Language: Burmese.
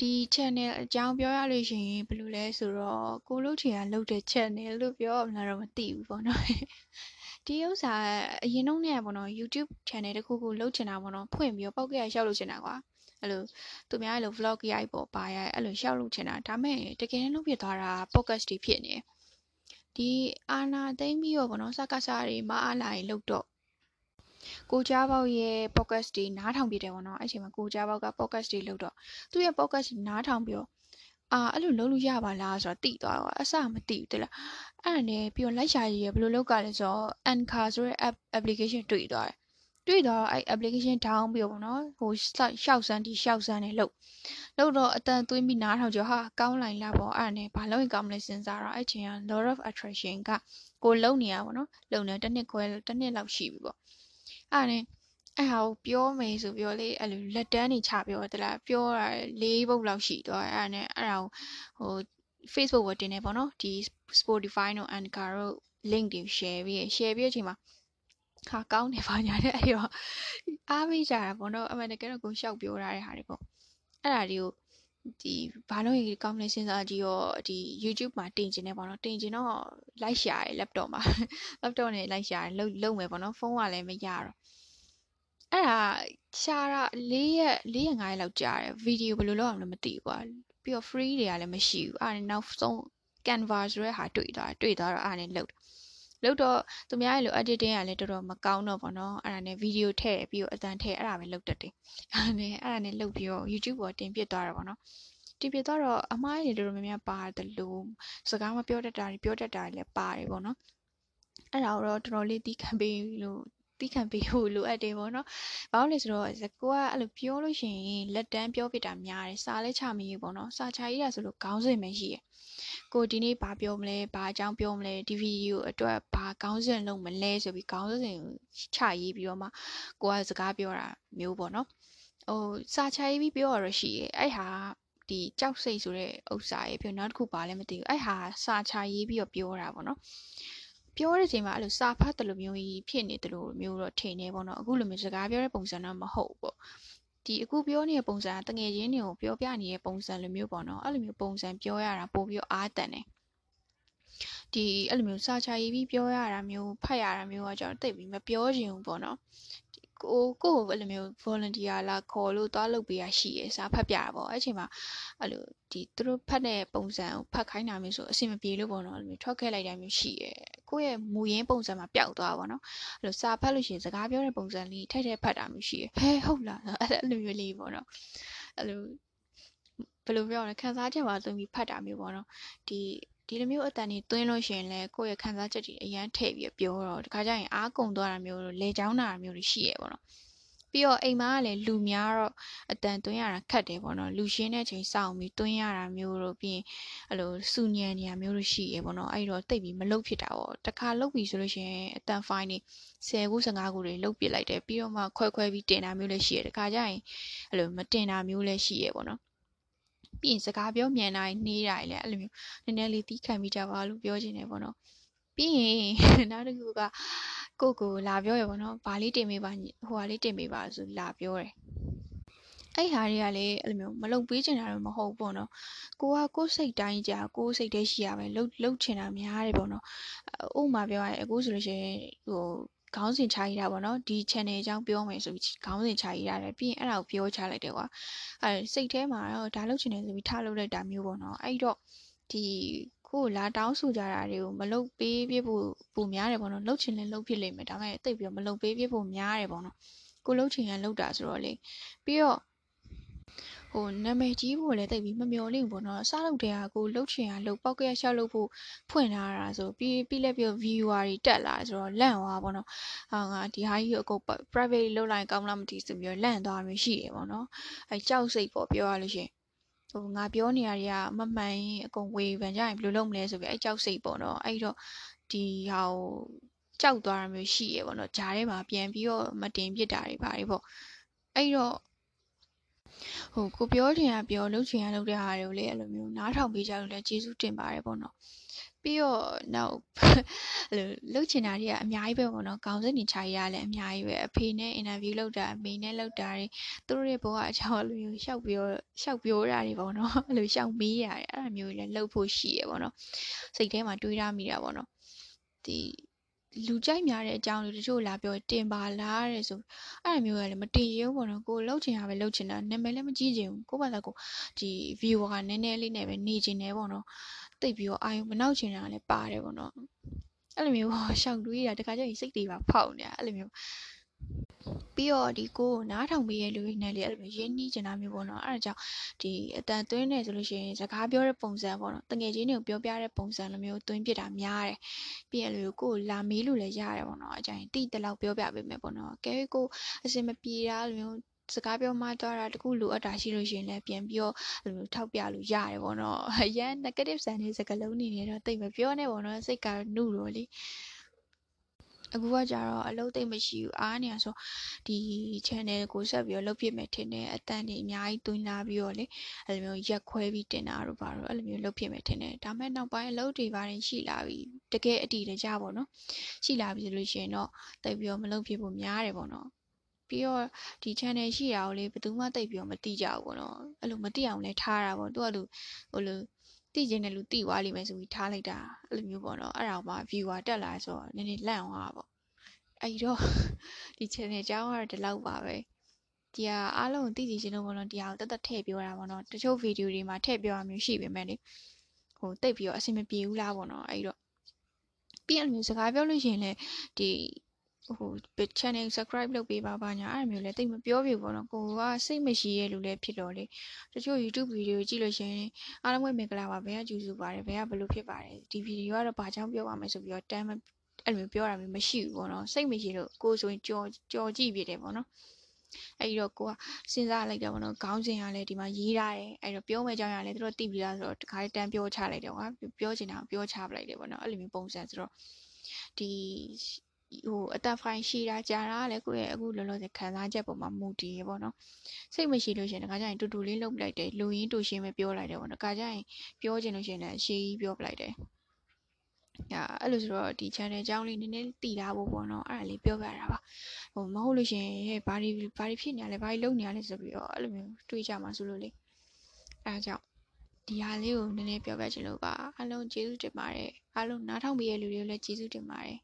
ဒီ channel အကြောင်းပြောရလို့ရှိရင်ဘယ်လိုလဲဆိုတော့ကိုလို့ချင်ကလုပ်တဲ့ channel လို့ပြောရမလားတော့မသိဘူးပေါ့နော်ဒီဥစ္စာအရင်တော့เนี่ยပေါ့နော် YouTube channel တခုခုလုပ်ချင်တာပေါ့နော်ဖွင့်ပြီးတော့ပောက်ကရရှောက်လုပ်ချင်တာကွာအဲ့လိုသူများအဲ့လို vlog ရိုက်ပေါ့ပါရိုက်အဲ့လိုရှောက်လုပ်ချင်တာဒါမဲ့တကယ်လုပ်ဖြစ်သွားတာ podcast တွေဖြစ်နေဒီအာနာသိမ့်ပြီးတော့ပေါ့နော်စကားစားတွေမအားလာရင်လုပ်တော့ ကိုကြားပေါက်ရဲ့ podcast တွေနားထောင်ပြတယ်ပေါ့နော်အဲ့ချိန်မှာကိုကြားပေါက်က podcast တွေလုပ်တော့သူ့ရဲ့ podcast နားထောင်ပြီးတော့အာအဲ့လိုလုပ်လို့ရပါလားဆိုတော့တိသွားတော့အစမသိဘူးတလားအဲ့ဒါနဲ့ပြီးတော့လိုက်ရှာရည်ဘယ်လိုလုပ်ကြလဲဆိုတော့ Anchor ဆိုတဲ့ app application တွေ့သွားတယ်တွေ့တော့အဲ့ application down ပြီးတော့ပေါ့နော်ဟိုရှောက်စမ်းဒီရှောက်စမ်းနဲ့လုပ်လုပ်တော့အတန်သွင်းပြီးနားထောင်ကြဟာကောင်းလိုက်လားပေါ့အဲ့ဒါနဲ့ဘာလို့ရင်ကောင်းမလဲစဉ်းစားတော့အဲ့ချိန်က law of attraction ကကိုလုံနေရပါတော့လုံနေတစ်နှစ်ခွဲတစ်နှစ်လောက်ရှိပြီပေါ့ အဲ့ဒါနဲ့အဲ့ဟာကိုပြောမယ်ဆိုပြောလေအဲ့လိုလက်တန်းနေချပြောတလားပြောတာ၄ဘုတ်လောက်ရှိသွားအဲ့ဒါနဲ့အဲ့ဒါကိုဟို Facebook ဝတင်နေပေါ့နော်ဒီ Spotify တို့ Anchor တို့ link တွေ share ပြီး share ပြီးအချိန်မှာဟာကောင်းတယ်ပါညာတဲ့အဲ့တော့အားပေးကြတာပေါ့နော်အမှန်တကယ်တော့ကိုရှောက်ပြောထားတဲ့ဟာတွေပေါ့အဲ့ဒါတွေကိုဒီဘာလို့ရေကောင်းလဲစဉ်းစားကြည့်ရောဒီ YouTube မှာတင်ကျင်နေပေါ့နော်တင်ကျင်တော့လိုက်ရှာရ laptop မှာ laptop နဲ့လိုက်ရှာရလုံလုံမယ်ပေါ့နော်ဖုန်းကလည်းမရတော့ အဲ့ဒါရှာတာ၄ရက်၄ရက်၅ရက်လောက်ကြာတယ်ဗီဒီယိုဘယ်လိုလုပ်အောင်လဲမသိဘူးကွာပြီးတော့ free တွေကလည်းမရှိဘူးအဲ့ဒါနောက်ဆုံး Canva ဆိုတဲ့ဟာတွေ့သွားတွေ့သွားတော့အဲ့ဒါနဲ့လုပ်လုပ်တော့သူများရဲ့လို editing ကလည်းတော်တော်မကောင်းတော့ဘောနော်အဲ့ဒါနဲ့ဗီဒီယိုထည့်ပြီးတော့အတန်ထည့်အဲ့ဒါပဲလုပ်တတ်တယ်အဲ့ဒါနဲ့အဲ့ဒါနဲ့လုပ်ပြီးတော့ YouTube ပေါ်တင်ပစ်သွားတာဘောနော်တင်ပစ်သွားတော့အမားတွေတော်တော်များများပါတယ်လို့စကားမပြောတတ်တာတွေပြောတတ်တာတွေလည်းပါတယ်ပေါ့နော်အဲ့ဒါတော့တော်တော်လေးတီးခံပေးလို့ တီးခံပေးဖို့လိုအပ်တယ်ပေါ့နော်။ဘာလို့လဲဆိုတော့ကိုကအဲ့လိုပြောလို့ရှိရင်လက်တန်းပြောပြတာများတယ်။စာလည်းချမရေးပေါ့နော်။စာချရေးတာဆိုလို့ခေါင်းစဉ်ပဲရှိရယ်။ကိုဒီနေ့ဘာပြောမလဲ။ဘာအကြောင်းပြောမလဲ။ဒီဗီဒီယိုအတွက်ဘာခေါင်းစဉ်လုပ်မလဲဆိုပြီးခေါင်းစဉ်ချရေးပြီးတော့မှကိုကစကားပြောတာမျိုးပေါ့နော်။ဟိုစာချရေးပြီးပြောရတော့ရှိရယ်။အဲ့ဟာဒီကြောက်စိတ်ဆိုတဲ့ဥစ္စာရေပြီးနောက်တစ်ခုပါလဲမသိဘူးအဲ့ဟာစာချရေးပြီးတော့ပြောတာပေါ့နော် ပြောတဲ့ချိန်မှာအဲ့လိုစာဖတ်တယ်လို့မျိုးကြီးဖြစ်နေတယ်လို့မျိုးတော့ထင်နေပေါ့နော်အခုလိုမျိုးစကားပြောတဲ့ပုံစံတော့မဟုတ်ပေါ့ဒီအခုပြောနေတဲ့ပုံစံကတငယ်ချင်းတွေကိုပြောပြနေတဲ့ပုံစံလိုမျိုးပေါ့နော်အဲ့လိုမျိုးပုံစံပြောရတာပို့ပြီးအားတန်တယ်ဒီအဲ့လိုမျိုးစာချရေးပြီးပြောရတာမျိုးဖတ်ရတာမျိုးကကျွန်တော်တိတ်ပြီးမပြောချင်ဘူးပေါ့နော်ကိုကိုအဲ့လိုမျိုး volunteer လာခေါ်လို့သွားလုပ်ပေးရရှိရစာဖတ်ပြတာပေါ့အဲ့ချိန်မှာအဲ့လိုဒီသူတို့ဖတ်တဲ့ပုံစံကိုဖတ်ခိုင်းတာမျိုးဆိုအဆင်မပြေလို့ပေါ့နော်အဲ့လိုမျိုးထွက်ခဲ့လိုက်တာမျိုးရှိရ ကိုယ့်ရဲ့မူရင်းပုံစံမှာပျောက်သွားပါတော့အဲ့လိုစာဖတ်လို့ရှိရင်စကားပြောတဲ့ပုံစံလေးထက်ထက်ဖတ်တာမျိုးရှိရဟဲဟုတ်လားအဲ့လိုမျိုးလေးပေါ့နော်အဲ့လိုဘယ်လိုပြောရလဲခန်းစားချက်ပါသုံးပြီးဖတ်တာမျိုးပေါ့နော်ဒီဒီလိုမျိုးအတန်ကြီးသွင်းလို့ရှိရင်လည်းကိုယ့်ရဲ့ခံစားချက်တွေအရန်ထည့်ပြီးပြောတော့တခါကျရင်အားကုန်သွားတာမျိုးလိုလေချောင်းတာမျိုးတွေရှိရပေါ့နော် ပြီးတော့အိမ်မှာကလည်းလူများတော့အတန်သွင်းရတာခက်တယ်ပေါ့နော်လူရှင်းတဲ့ချိန်စောင့်ပြီးသွင်းရတာမျိုးတို့ပြီးရင်အဲ့လိုစူညံနေရမျိုးတို့ရှိရပေါ့နော်အဲ့တော့တိတ်ပြီးမလုတ်ဖြစ်တာပေါ့တခါလုတ်ပြီဆိုလို့ရှိရင်အတန်ဖိုင်းနေ10ခု15ခုတွေလုတ်ပစ်လိုက်တယ်ပြီးတော့မှခွဲခွဲပြီးတင်တာမျိုးလည်းရှိရတခါကျရင်အဲ့လိုမတင်တာမျိုးလည်းရှိရပေါ့နော်ပြီးရင်စကားပြောမြန်တိုင်းနှေးတိုင်းလည်းအဲ့လိုမျိုးနည်းနည်းလေးတီးခံပြီးကြပါလို့ပြောချင်တယ်ပေါ့နော်ပြီးရင်နောက်တစ်ခုက ကိုကိုလာပြောရပေါ့နော်ဘာလေးတင်ပေးပါဟိုဟာလေးတင်ပေးပါဆိုလာပြောတယ်အဲ့ဟာတွေကလည်းအဲ့လိုမျိုးမလုံပေးချင်တာတော့မဟုတ်ပေါ့နော်ကိုကကိုယ်စိတ်တိုင်းကြာကိုယ်စိတ်တည်းရှိရပဲလှုပ်လှုပ်ချင်တာများတယ်ပေါ့နော်ဥပမာပြောရရင်အခုဆိုလို့ရှိရင်ဟိုခေါင်းစဉ်ချရေးတာပေါ့နော်ဒီ channel အကြောင်းပြောမယ်ဆိုပြီးခေါင်းစဉ်ချရေးရတယ်ပြီးရင်အဲ့ဒါကိုပြောချလိုက်တယ်ကွာအဲစိတ်ထဲမှာတော့ဒါလုပ်ချင်တယ်ဆိုပြီးထားလုပ်လိုက်တာမျိုးပေါ့နော်အဲ့တော့ဒီ ကိုလာတောင်းဆိုကြတာတွေကိုမလုပ်ပေးပြဖို့ပုံများတယ်ပေါ့နော်လုပ်ချင်လဲလုပ်ဖြစ်လိမ့်မယ်ဒါပေမဲ့တိတ်ပြီးတော့မလုပ်ပေးပြဖို့များတယ်ပေါ့နော်ကိုလုပ်ချင်ရင်လုပ်တာဆိုတော့လေပြီးတော့ဟိုနာမည်ကြီးဖို့လည်းတိတ်ပြီးမမျော်လင့်ဘူးပေါ့နော်အစားလုပ်တဲ့ဟာကိုလှုပ်ချင်ရလှုပ်ပောက်ကရရှောက်လုပ်ဖို့ဖွင့်ထားတာဆိုပြီးပြီးလက်ပြီး viewer တွေတက်လာဆိုတော့လန့်သွားပေါ့နော်ဟာငါဒီဟာကြီးကိုအကုန် private လုပ်လိုက်ကောင်းလားမသိဆိုပြီးတော့လန့်သွားမျိုးရှိတယ်ပေါ့နော်အဲကြောက်စိတ်ပေါ့ပြောရလို့ရှိရင် ဟိုငါပြောနေရတွေကမမှန်ရင်အကုန်ဝေဖန်ကြရင်ဘယ်လိုလုပ်မလဲဆိုပြီးအဲကြောက်စိတ်ပေါ့နော်အဲ့တော့ဒီဟာကိုကြောက်သွားတာမျိုးရှိရပေါ့နော်ဂျားထဲမှာပြန်ပြီးတော့မတင်ပြစ်တာတွေပါတယ်ပေါ့အဲ့တော့ ဟိုကိုပြောချင်တာပြောလုပ်ချင်ရလုပ်တဲ့ဟာတွေကိုလည်းအဲ့လိုမျိုးနားထောင်ပေးကြလို့လည်းကျေးဇူးတင်ပါတယ်ပေါ့နော်ပြီးတော့နောက်အဲ့လိုလှုပ်ချင်တာတွေကအများကြီးပဲပေါ့နော်ခေါင်းစဉ်နေချာရလည်းအများကြီးပဲအဖေနဲ့အင်တာဗျူးလုပ်တာအမေနဲ့လုပ်တာတွေသူတို့ရဲ့ဘဝအကြောင်းအဲ့လိုမျိုးရှောက်ပြောရှောက်ပြောတာတွေပေါ့နော်အဲ့လိုရှောက်မေးရတယ်အဲ့လိုမျိုးလည်းလှုပ်ဖို့ရှိရပေါ့နော်စိတ်ထဲမှာတွေးရမိတာပေါ့နော်ဒီ လူကြိုက်များတဲ့အကြောင်းတွေတချို့လာပြောတင်ပါလားတဲ့ဆိုအဲ့လိုမျိုးကလည်းမတင်ရုံပေါ့နော်ကိုလှုပ်ချင်တာပဲလှုပ်ချင်တာနာမည်လည်းမကြီးချင်ဘူးကိုယ့်ဘာသာကိုဒီ viewer ကနည်းနည်းလေးနဲ့ပဲနေချင်တယ်ပေါ့နော်တိတ်ပြီးတော့အာယုံမနောက်ချင်တာလည်းပါတယ်ပေါ့နော်အဲ့လိုမျိုးပေါ့ရှောက်တွေးတာတခါကျရင်စိတ်တွေပါဖောက်နေတာအဲ့လိုမျိုး ပြီးတော့ဒီကိုနားထောင်ပေးရလူတွေနဲ့လေအဲ့လိုမျိုးရင်းနှီးချင်တာမျိုးပေါ့နော်အဲ့ဒါကြောင့်ဒီအတန်သွင်းနေဆိုလို့ရှိရင်စကားပြောတဲ့ပုံစံပေါ့နော်တငယ်ချင်းတွေကိုပြောပြတဲ့ပုံစံလိုမျိုးသွင်းပြတာများတယ်ပြီးရင်လူကိုလာမေးလို့လည်းရတယ်ပေါ့နော်အကြိုင်တိတလောက်ပြောပြပေးမယ်ပေါ့နော်ကဲကိုအစင်မပြေတာလိုမျိုးစကားပြောမှသွားတာတခုလိုအပ်တာရှိလို့ရှိရင်လည်းပြန်ပြီးတော့အဲ့လိုထောက်ပြလို့ရတယ်ပေါ့နော်အရန် negative ဆန်တဲ့စကားလုံးတွေနဲ့တော့တိတ်မပြောနဲ့ပေါ့နော်စိတ်ကနုတော့လေ အခုကကြတော့အလုပ်သိမ့်မရှိဘူးအားနေရဆိုဒီ channel ကိုဆက်ပြီးတော့လုပ်ပြမယ်ထင်တယ်အတန်တွေအများကြီးတွင်းလာပြီးတော့လေအဲ့လိုမျိုးရက်ခွဲပြီးတင်တာတို့ပါတော့အဲ့လိုမျိုးလုပ်ပြမယ်ထင်တယ်ဒါမဲ့နောက်ပိုင်းအလုပ်တွေပါတယ်ရှိလာပြီတကယ်အတီတကြပေါ့နော်ရှိလာပြီဆိုလို့ရှိရင်တော့တိတ်ပြီးတော့မလုပ်ဖြစ်ဖို့များတယ်ပေါ့နော်ပြီးတော့ဒီ channel ရှိတာကိုလေဘယ်သူမှတိတ်ပြီးတော့မသိကြဘူးပေါ့နော်အဲ့လိုမသိအောင်လဲထားတာပေါ့သူကလူဟိုလို သိကျင်တဲ့လူသိသွားလိမ့်မယ်ဆိုပြီးထားလိုက်တာအဲ့လိုမျိုးပေါ့နော်အဲ့ဒါမှ viewer တက်လာဆိုတော့နည်းနည်းလန့်သွားတာပေါ့အဲ့တော့ဒီ channel အကြောင်းကတော့ဒီလောက်ပါပဲဒီဟာအားလုံးသိသိချင်းလို့ပေါ့နော်ဒီဟာကိုတသက်ထည့်ပြောတာပေါ့နော်တချို့ဗီဒီယိုတွေမှာထည့်ပြောရမျိုးရှိပေမဲ့လေဟိုတိတ်ပြီးတော့အဆင်မပြေဘူးလားပေါ့နော်အဲ့တော့ပြီးရင်မျိုးစကားပြောလို့ရှိရင်လည်းဒီ ဟို channel subscribe လုပ်ပေးပါပါညာအဲ့လိုမျိုးလဲတိတ်မပြောပြဘူးပေါ့နော်ကိုကစိတ်မရှိရဲ့လူလည်းဖြစ်တော့လေတချို့ YouTube ဗီဒီယိုကြည့်လို့ရှိရင်အားလုံးပဲမင်္ဂလာပါဘယ်ကကြိုဆိုပါတယ်ဘယ်ကဘယ်လိုဖြစ်ပါတယ်ဒီဗီဒီယိုကတော့ဘာကြောင့်ပြောပါမယ်ဆိုပြီးတော့တမ်းအဲ့လိုမျိုးပြောတာမျိုးမရှိဘူးပေါ့နော်စိတ်မရှိလို့ကိုဆိုရင်ကြော်ကြော်ကြည့်ပြတယ်ပေါ့နော်အဲ့ဒီတော့ကိုကစဉ်းစားလိုက်တယ်ပေါ့နော်ခေါင်းစဉ်ကလည်းဒီမှာရေးထားတယ်အဲ့တော့ပြောမယ့်ကြောင်းရလည်းသူတို့သိပြီးသားဆိုတော့တခါတန်းပြောချလိုက်တယ်ကွာပြောချင်တာပြောချပလိုက်တယ်ပေါ့နော်အဲ့လိုမျိုးပုံစံဆိုတော့ဒီ ဟိုအသက်ဖိုင်ရှိတာကြာတာလည်းကိုယ့်ရဲ့အခုလောလောဆယ်ခံစားချက်ပေါ်မှာမူတည်ရပေါ့နော်စိတ်မရှိလို့ရှင်တခါကျရင်တူတူလေးလုပ်လိုက်တယ်လူရင်းတူရှင်းပဲပြောလိုက်တယ်ပေါ့နော်တခါကျရင်ပြောချင်လို့ရှင်လည်းရှေးကြီးပြောပလိုက်တယ်အဲအဲ့လိုဆိုတော့ဒီ channel အကြောင်းလေးနည်းနည်းတည်ထားဖို့ပေါ့နော်အဲ့ဒါလေးပြောပြတာပါဟိုမဟုတ်လို့ရှင်ဟဲ့ဘာတွေဘာတွေဖြစ်နေရလဲဘာတွေလုပ်နေရလဲဆိုပြီးတော့အဲ့လိုမျိုးတွေးကြမှာဆိုလို့လေအဲဒါကြောင့်ဒီဟာလေးကိုနည်းနည်းပြောပြချင်လို့ပါအားလုံးကျေးဇူးတင်ပါတယ်အားလုံးနားထောင်ပေးတဲ့လူတွေကိုလည်းကျေးဇူးတင်ပါတယ်